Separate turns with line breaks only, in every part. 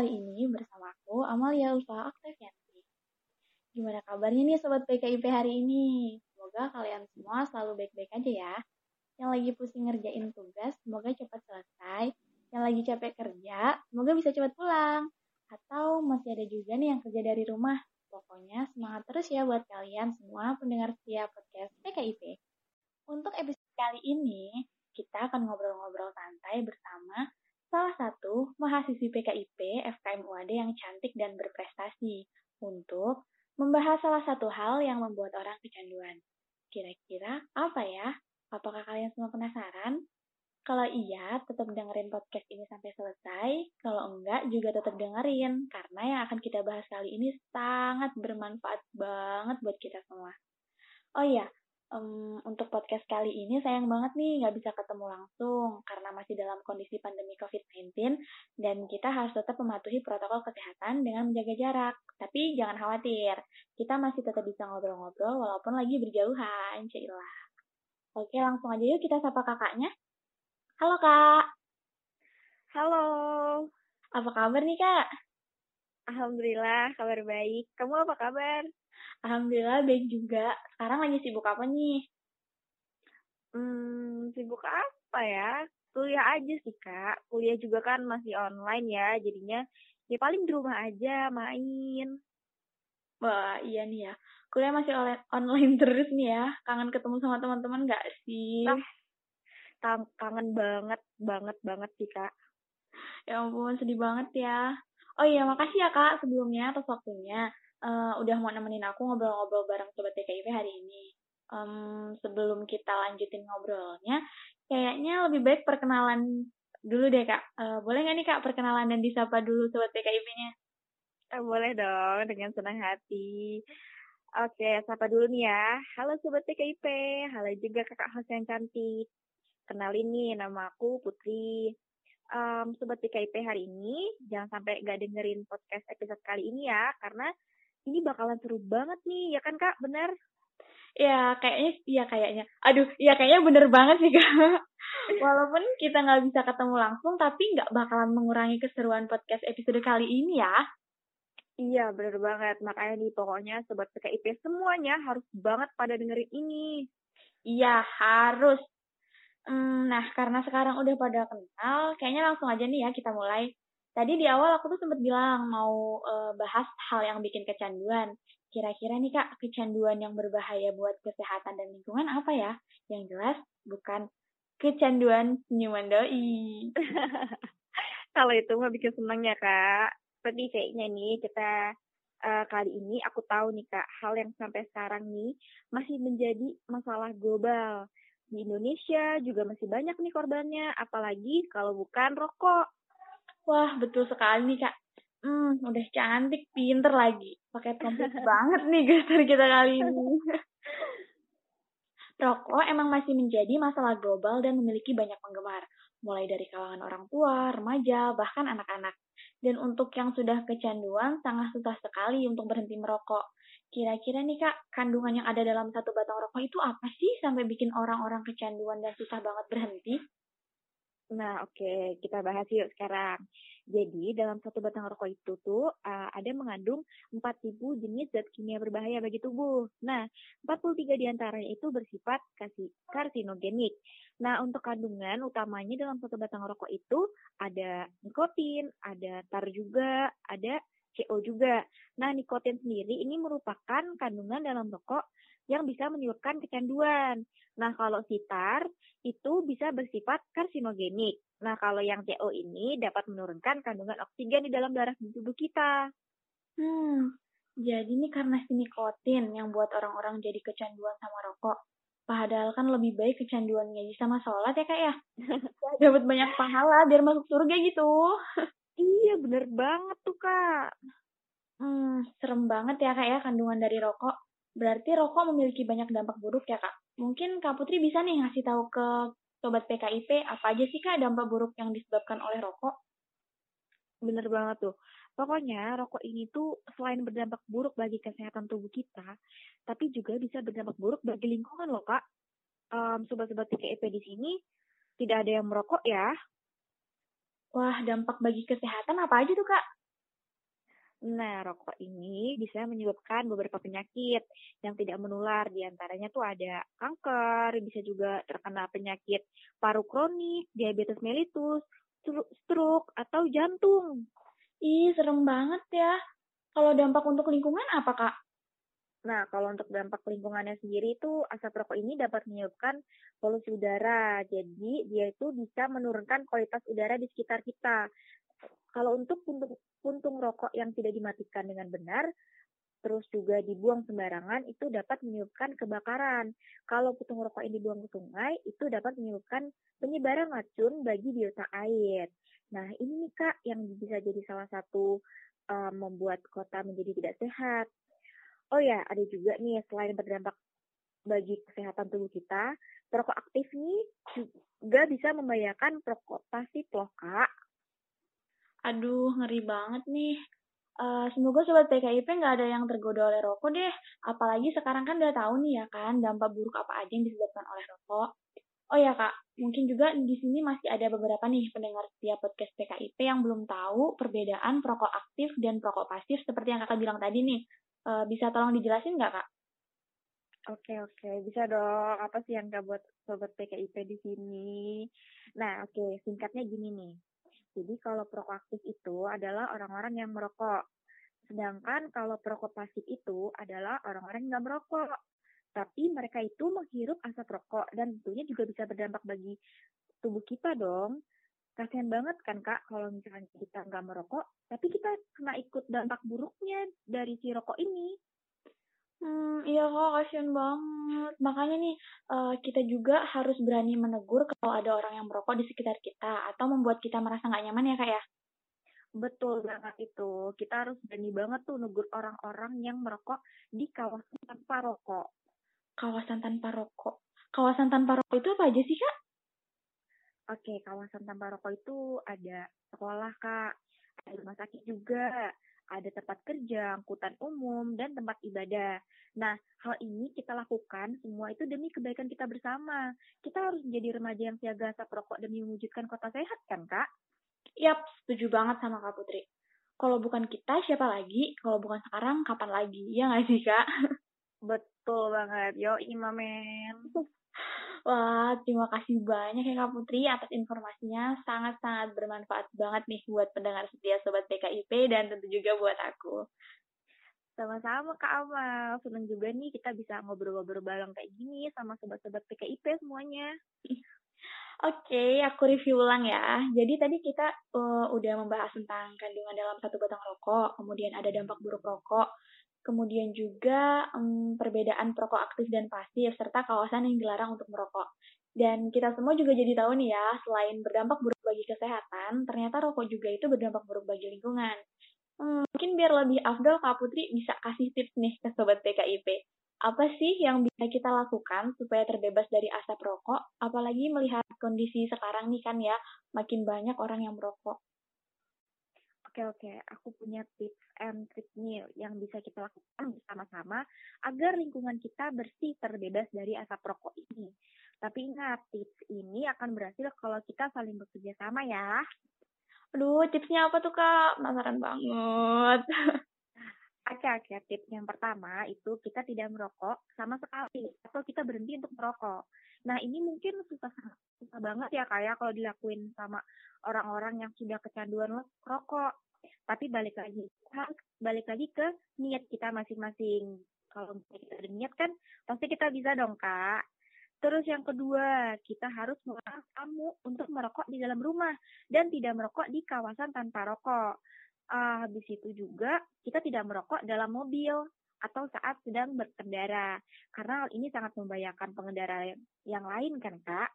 kali ini bersama aku, Amalia Ulfa Octavianti. Gimana kabarnya nih Sobat PKIP hari ini? Semoga kalian semua selalu baik-baik aja ya. Yang lagi pusing ngerjain tugas, semoga cepat selesai. Yang lagi capek kerja, semoga bisa cepat pulang. Atau masih ada juga nih yang kerja dari rumah. Pokoknya semangat terus ya buat kalian semua pendengar setia podcast PKIP. Untuk episode kali ini, kita akan ngobrol-ngobrol santai bersama salah satu mahasiswi PKIP FKM UAD yang cantik dan berprestasi untuk membahas salah satu hal yang membuat orang kecanduan. Kira-kira apa ya? Apakah kalian semua penasaran? Kalau iya, tetap dengerin podcast ini sampai selesai. Kalau enggak, juga tetap dengerin. Karena yang akan kita bahas kali ini sangat bermanfaat banget buat kita semua. Oh iya, um, untuk podcast kali ini sayang banget nih nggak bisa ketemu langsung karena masih dalam kondisi pandemi COVID-19 dan kita harus tetap mematuhi protokol kesehatan dengan menjaga jarak. Tapi jangan khawatir, kita masih tetap bisa ngobrol-ngobrol walaupun lagi berjauhan, Cailah. Oke, langsung aja yuk kita sapa kakaknya. Halo kak.
Halo.
Apa kabar nih kak?
Alhamdulillah, kabar baik. Kamu apa kabar?
Alhamdulillah baik juga. Sekarang lagi sibuk apa nih?
Hmm, sibuk apa ya? Kuliah aja sih, Kak. Kuliah juga kan masih online ya, jadinya ya paling di rumah aja, main.
Wah, iya nih ya. Kuliah masih online terus nih ya. Kangen ketemu sama teman-teman gak sih?
Nah, kangen banget, banget, banget sih, Kak.
Ya ampun, sedih banget ya. Oh iya, makasih ya, Kak, sebelumnya atas waktunya uh, udah mau nemenin aku ngobrol-ngobrol bareng Sobat TKIP hari ini. Um, sebelum kita lanjutin ngobrolnya, kayaknya lebih baik perkenalan dulu deh Kak. Uh, boleh nggak nih Kak perkenalan dan disapa dulu Sobat TKIP-nya?
Eh, boleh dong, dengan senang hati. Oke, sapa dulu nih ya. Halo Sobat TKIP, halo juga kakak host yang cantik. Kenalin nih, nama aku Putri. Um, Sobat TKIP hari ini, jangan sampai gak dengerin podcast episode kali ini ya, karena ini bakalan seru banget nih, ya kan Kak? Bener?
Ya, kayaknya, iya kayaknya. Aduh, ya kayaknya bener banget sih Kak. Walaupun kita nggak bisa ketemu langsung, tapi nggak bakalan mengurangi keseruan podcast episode kali ini ya.
Iya, bener banget. Makanya nih, pokoknya Sobat PKIP semuanya harus banget pada dengerin ini.
Iya, harus. Hmm, nah, karena sekarang udah pada kenal, kayaknya langsung aja nih ya kita mulai. Tadi di awal aku tuh sempat bilang mau uh, bahas hal yang bikin kecanduan. Kira-kira nih Kak, kecanduan yang berbahaya buat kesehatan dan lingkungan apa ya? Yang jelas bukan kecanduan senyuman doi.
Kalau itu mah bikin senang ya Kak. Seperti kayaknya nih kita uh, kali ini aku tahu nih Kak, hal yang sampai sekarang nih masih menjadi masalah global. Di Indonesia juga masih banyak nih korbannya, apalagi kalau bukan rokok.
Wah, betul sekali nih, Kak. Hmm, udah cantik, pinter lagi. Pakai komplit banget nih gestar kita kali ini. Rokok emang masih menjadi masalah global dan memiliki banyak penggemar, mulai dari kalangan orang tua, remaja, bahkan anak-anak. Dan untuk yang sudah kecanduan, sangat susah sekali untuk berhenti merokok. Kira-kira nih kak, kandungan yang ada dalam satu batang rokok itu apa sih sampai bikin orang-orang kecanduan dan susah banget berhenti?
Nah, oke, okay. kita bahas yuk sekarang. Jadi, dalam satu batang rokok itu tuh uh, ada mengandung 4.000 jenis zat kimia berbahaya bagi tubuh. Nah, 43 di antaranya itu bersifat karsinogenik. Nah, untuk kandungan utamanya dalam satu batang rokok itu ada nikotin, ada tar juga, ada CO juga. Nah, nikotin sendiri ini merupakan kandungan dalam rokok yang bisa menyebabkan kecanduan. Nah, kalau sitar itu bisa bersifat karsinogenik. Nah, kalau yang CO ini dapat menurunkan kandungan oksigen di dalam darah di tubuh kita.
Hmm, jadi ini karena si nikotin yang buat orang-orang jadi kecanduan sama rokok. Padahal kan lebih baik kecanduan ngaji sama sholat ya kak ya. Dapat banyak pahala biar masuk surga gitu.
Iya bener banget tuh kak.
Hmm, serem banget ya kak ya kandungan dari rokok. Berarti rokok memiliki banyak dampak buruk ya kak. Mungkin Kak Putri bisa nih ngasih tahu ke Sobat PKIP apa aja sih kak dampak buruk yang disebabkan oleh rokok?
Bener banget tuh. Pokoknya rokok ini tuh selain berdampak buruk bagi kesehatan tubuh kita, tapi juga bisa berdampak buruk bagi lingkungan loh kak. Um, Sobat-sobat PKIP di sini tidak ada yang merokok ya.
Wah, dampak bagi kesehatan apa aja tuh, Kak?
Nah, rokok ini bisa menyebabkan beberapa penyakit yang tidak menular. Di antaranya tuh ada kanker, bisa juga terkena penyakit paru kronik, diabetes mellitus, stroke, atau jantung.
Ih, serem banget ya. Kalau dampak untuk lingkungan apa, Kak?
Nah, kalau untuk dampak lingkungannya sendiri itu asap rokok ini dapat menyebabkan polusi udara. Jadi, dia itu bisa menurunkan kualitas udara di sekitar kita. Kalau untuk puntung, puntung rokok yang tidak dimatikan dengan benar, terus juga dibuang sembarangan, itu dapat menyebabkan kebakaran. Kalau puntung rokok ini dibuang ke sungai, itu dapat menyebabkan penyebaran racun bagi biota air. Nah, ini nih Kak yang bisa jadi salah satu membuat kota menjadi tidak sehat. Oh ya, ada juga nih selain berdampak bagi kesehatan tubuh kita, perokok aktif nih juga bisa membahayakan perokok pasif loh, Kak.
Aduh, ngeri banget nih. Uh, semoga sobat PKIP nggak ada yang tergoda oleh rokok deh. Apalagi sekarang kan udah tahu nih ya kan dampak buruk apa aja yang disebabkan oleh rokok. Oh ya kak, mungkin juga di sini masih ada beberapa nih pendengar setiap podcast PKIP yang belum tahu perbedaan perokok aktif dan perokok pasif seperti yang kakak bilang tadi nih. Uh, bisa tolong dijelasin nggak kak?
Oke oke, bisa dong. Apa sih yang kak buat sobat PKIP di sini? Nah oke, singkatnya gini nih. Jadi kalau perokok aktif itu adalah orang-orang yang merokok. Sedangkan kalau perokok pasif itu adalah orang-orang yang nggak merokok. Tapi mereka itu menghirup asap rokok dan tentunya juga bisa berdampak bagi tubuh kita dong. Kasian banget kan kak kalau misalnya kita nggak merokok, tapi kita kena ikut dampak buruknya dari si rokok ini.
Hmm, iya kok, kasihan banget. Makanya nih, uh, kita juga harus berani menegur kalau ada orang yang merokok di sekitar kita, atau membuat kita merasa nggak nyaman ya, Kak ya?
Betul banget itu. Kita harus berani banget tuh negur orang-orang yang merokok di kawasan tanpa rokok.
Kawasan tanpa rokok? Kawasan tanpa rokok itu apa aja sih, Kak?
Oke, kawasan tanpa rokok itu ada sekolah, Kak. Ada rumah sakit juga ada tempat kerja, angkutan umum, dan tempat ibadah. Nah, hal ini kita lakukan semua itu demi kebaikan kita bersama. Kita harus menjadi remaja yang siaga asap rokok demi mewujudkan kota sehat, kan, Kak?
Yap, setuju banget sama Kak Putri. Kalau bukan kita, siapa lagi? Kalau bukan sekarang, kapan lagi? Ya nggak sih, Kak?
Betul banget. Yo, imamen.
Wah, terima kasih banyak ya Kak Putri atas informasinya. Sangat-sangat bermanfaat banget nih buat pendengar setia Sobat PKIP dan tentu juga buat aku.
Sama-sama Kak Amal. Senang juga nih kita bisa ngobrol-ngobrol bareng kayak gini sama sobat-sobat PKIP semuanya.
Oke, okay, aku review ulang ya. Jadi tadi kita uh, udah membahas tentang kandungan dalam satu batang rokok, kemudian ada dampak buruk rokok, kemudian juga um, perbedaan perokok aktif dan pasif, serta kawasan yang dilarang untuk merokok. Dan kita semua juga jadi tahu nih ya, selain berdampak buruk bagi kesehatan, ternyata rokok juga itu berdampak buruk bagi lingkungan. Hmm, mungkin biar lebih afdol, Kak Putri bisa kasih tips nih ke Sobat PKIP. Apa sih yang bisa kita lakukan supaya terbebas dari asap rokok, apalagi melihat kondisi sekarang nih kan ya, makin banyak orang yang merokok.
Oke oke, aku punya tips and nih yang bisa kita lakukan bersama-sama agar lingkungan kita bersih terbebas dari asap rokok ini. Tapi ingat, tips ini akan berhasil kalau kita saling bekerja sama ya.
Aduh, tipsnya apa tuh kak? Penasaran banget.
Oke oke, tips yang pertama itu kita tidak merokok sama sekali atau kita berhenti untuk merokok. Nah ini mungkin susah susah banget ya kayak ya, kalau dilakuin sama orang-orang yang sudah kecanduan rokok. Tapi balik lagi, balik lagi ke niat kita masing-masing. Kalau kita ada niat kan, pasti kita bisa dong, Kak. Terus yang kedua, kita harus melarang tamu untuk merokok di dalam rumah dan tidak merokok di kawasan tanpa rokok. Uh, habis itu juga kita tidak merokok dalam mobil atau saat sedang berkendara karena hal ini sangat membahayakan pengendara yang lain kan kak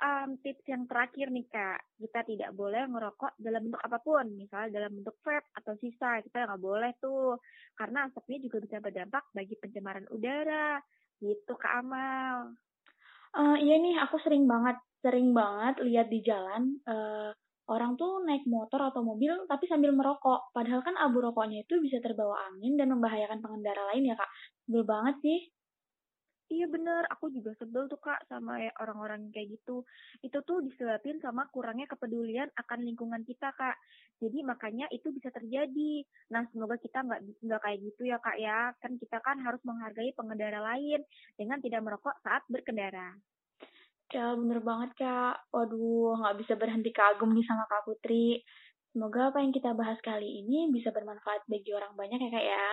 um, tips yang terakhir nih kak, kita tidak boleh ngerokok dalam bentuk apa pun, misalnya dalam bentuk vape atau sisa, kita nggak boleh tuh, karena asapnya juga bisa berdampak bagi pencemaran udara, gitu kak Amal.
Uh, iya nih, aku sering banget, sering banget lihat di jalan uh, orang tuh naik motor atau mobil tapi sambil merokok, padahal kan abu rokoknya itu bisa terbawa angin dan membahayakan pengendara lain ya kak. Betul banget sih.
Iya bener, aku juga sebel tuh kak sama ya orang-orang kayak gitu. Itu tuh disebabin sama kurangnya kepedulian akan lingkungan kita kak. Jadi makanya itu bisa terjadi. Nah semoga kita nggak nggak kayak gitu ya kak ya. Kan kita kan harus menghargai pengendara lain dengan tidak merokok saat berkendara.
Ya bener banget kak. Waduh nggak bisa berhenti kagum nih sama kak Putri. Semoga apa yang kita bahas kali ini bisa bermanfaat bagi orang banyak ya kak ya.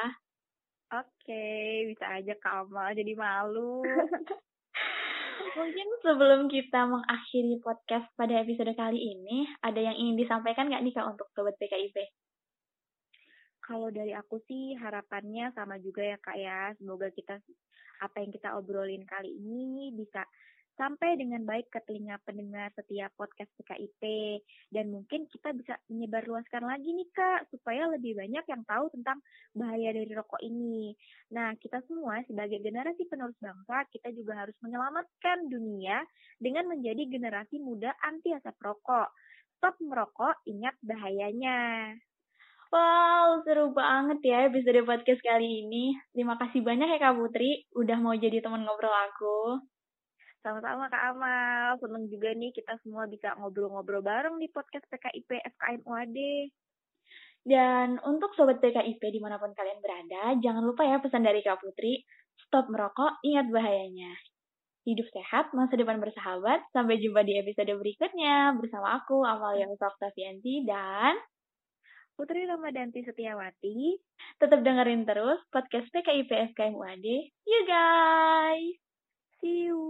Oke, bisa aja Kamal jadi malu.
Mungkin sebelum kita mengakhiri podcast pada episode kali ini, ada yang ingin disampaikan nggak nih Kak untuk Sobat PKIP?
Kalau dari aku sih harapannya sama juga ya Kak ya. Semoga kita apa yang kita obrolin kali ini bisa sampai dengan baik ke telinga pendengar setiap podcast PKIP. Dan mungkin kita bisa menyebarluaskan lagi nih Kak, supaya lebih banyak yang tahu tentang bahaya dari rokok ini. Nah, kita semua sebagai generasi penerus bangsa, kita juga harus menyelamatkan dunia dengan menjadi generasi muda anti asap rokok. Stop merokok, ingat bahayanya.
Wow, seru banget ya episode podcast kali ini. Terima kasih banyak ya Kak Putri, udah mau jadi teman ngobrol aku.
Sama-sama Kak Amal, seneng juga nih kita semua bisa ngobrol-ngobrol bareng di podcast PKIP FKM UAD.
Dan untuk Sobat PKIP di mana pun kalian berada, jangan lupa ya pesan dari Kak Putri, stop merokok, ingat bahayanya. Hidup sehat, masa depan bersahabat. Sampai jumpa di episode berikutnya bersama aku, Amalia Oktavianti, dan
Putri Ramadanti Setiawati.
Tetap dengerin terus podcast PKIP FKM UAD. You guys!
See you.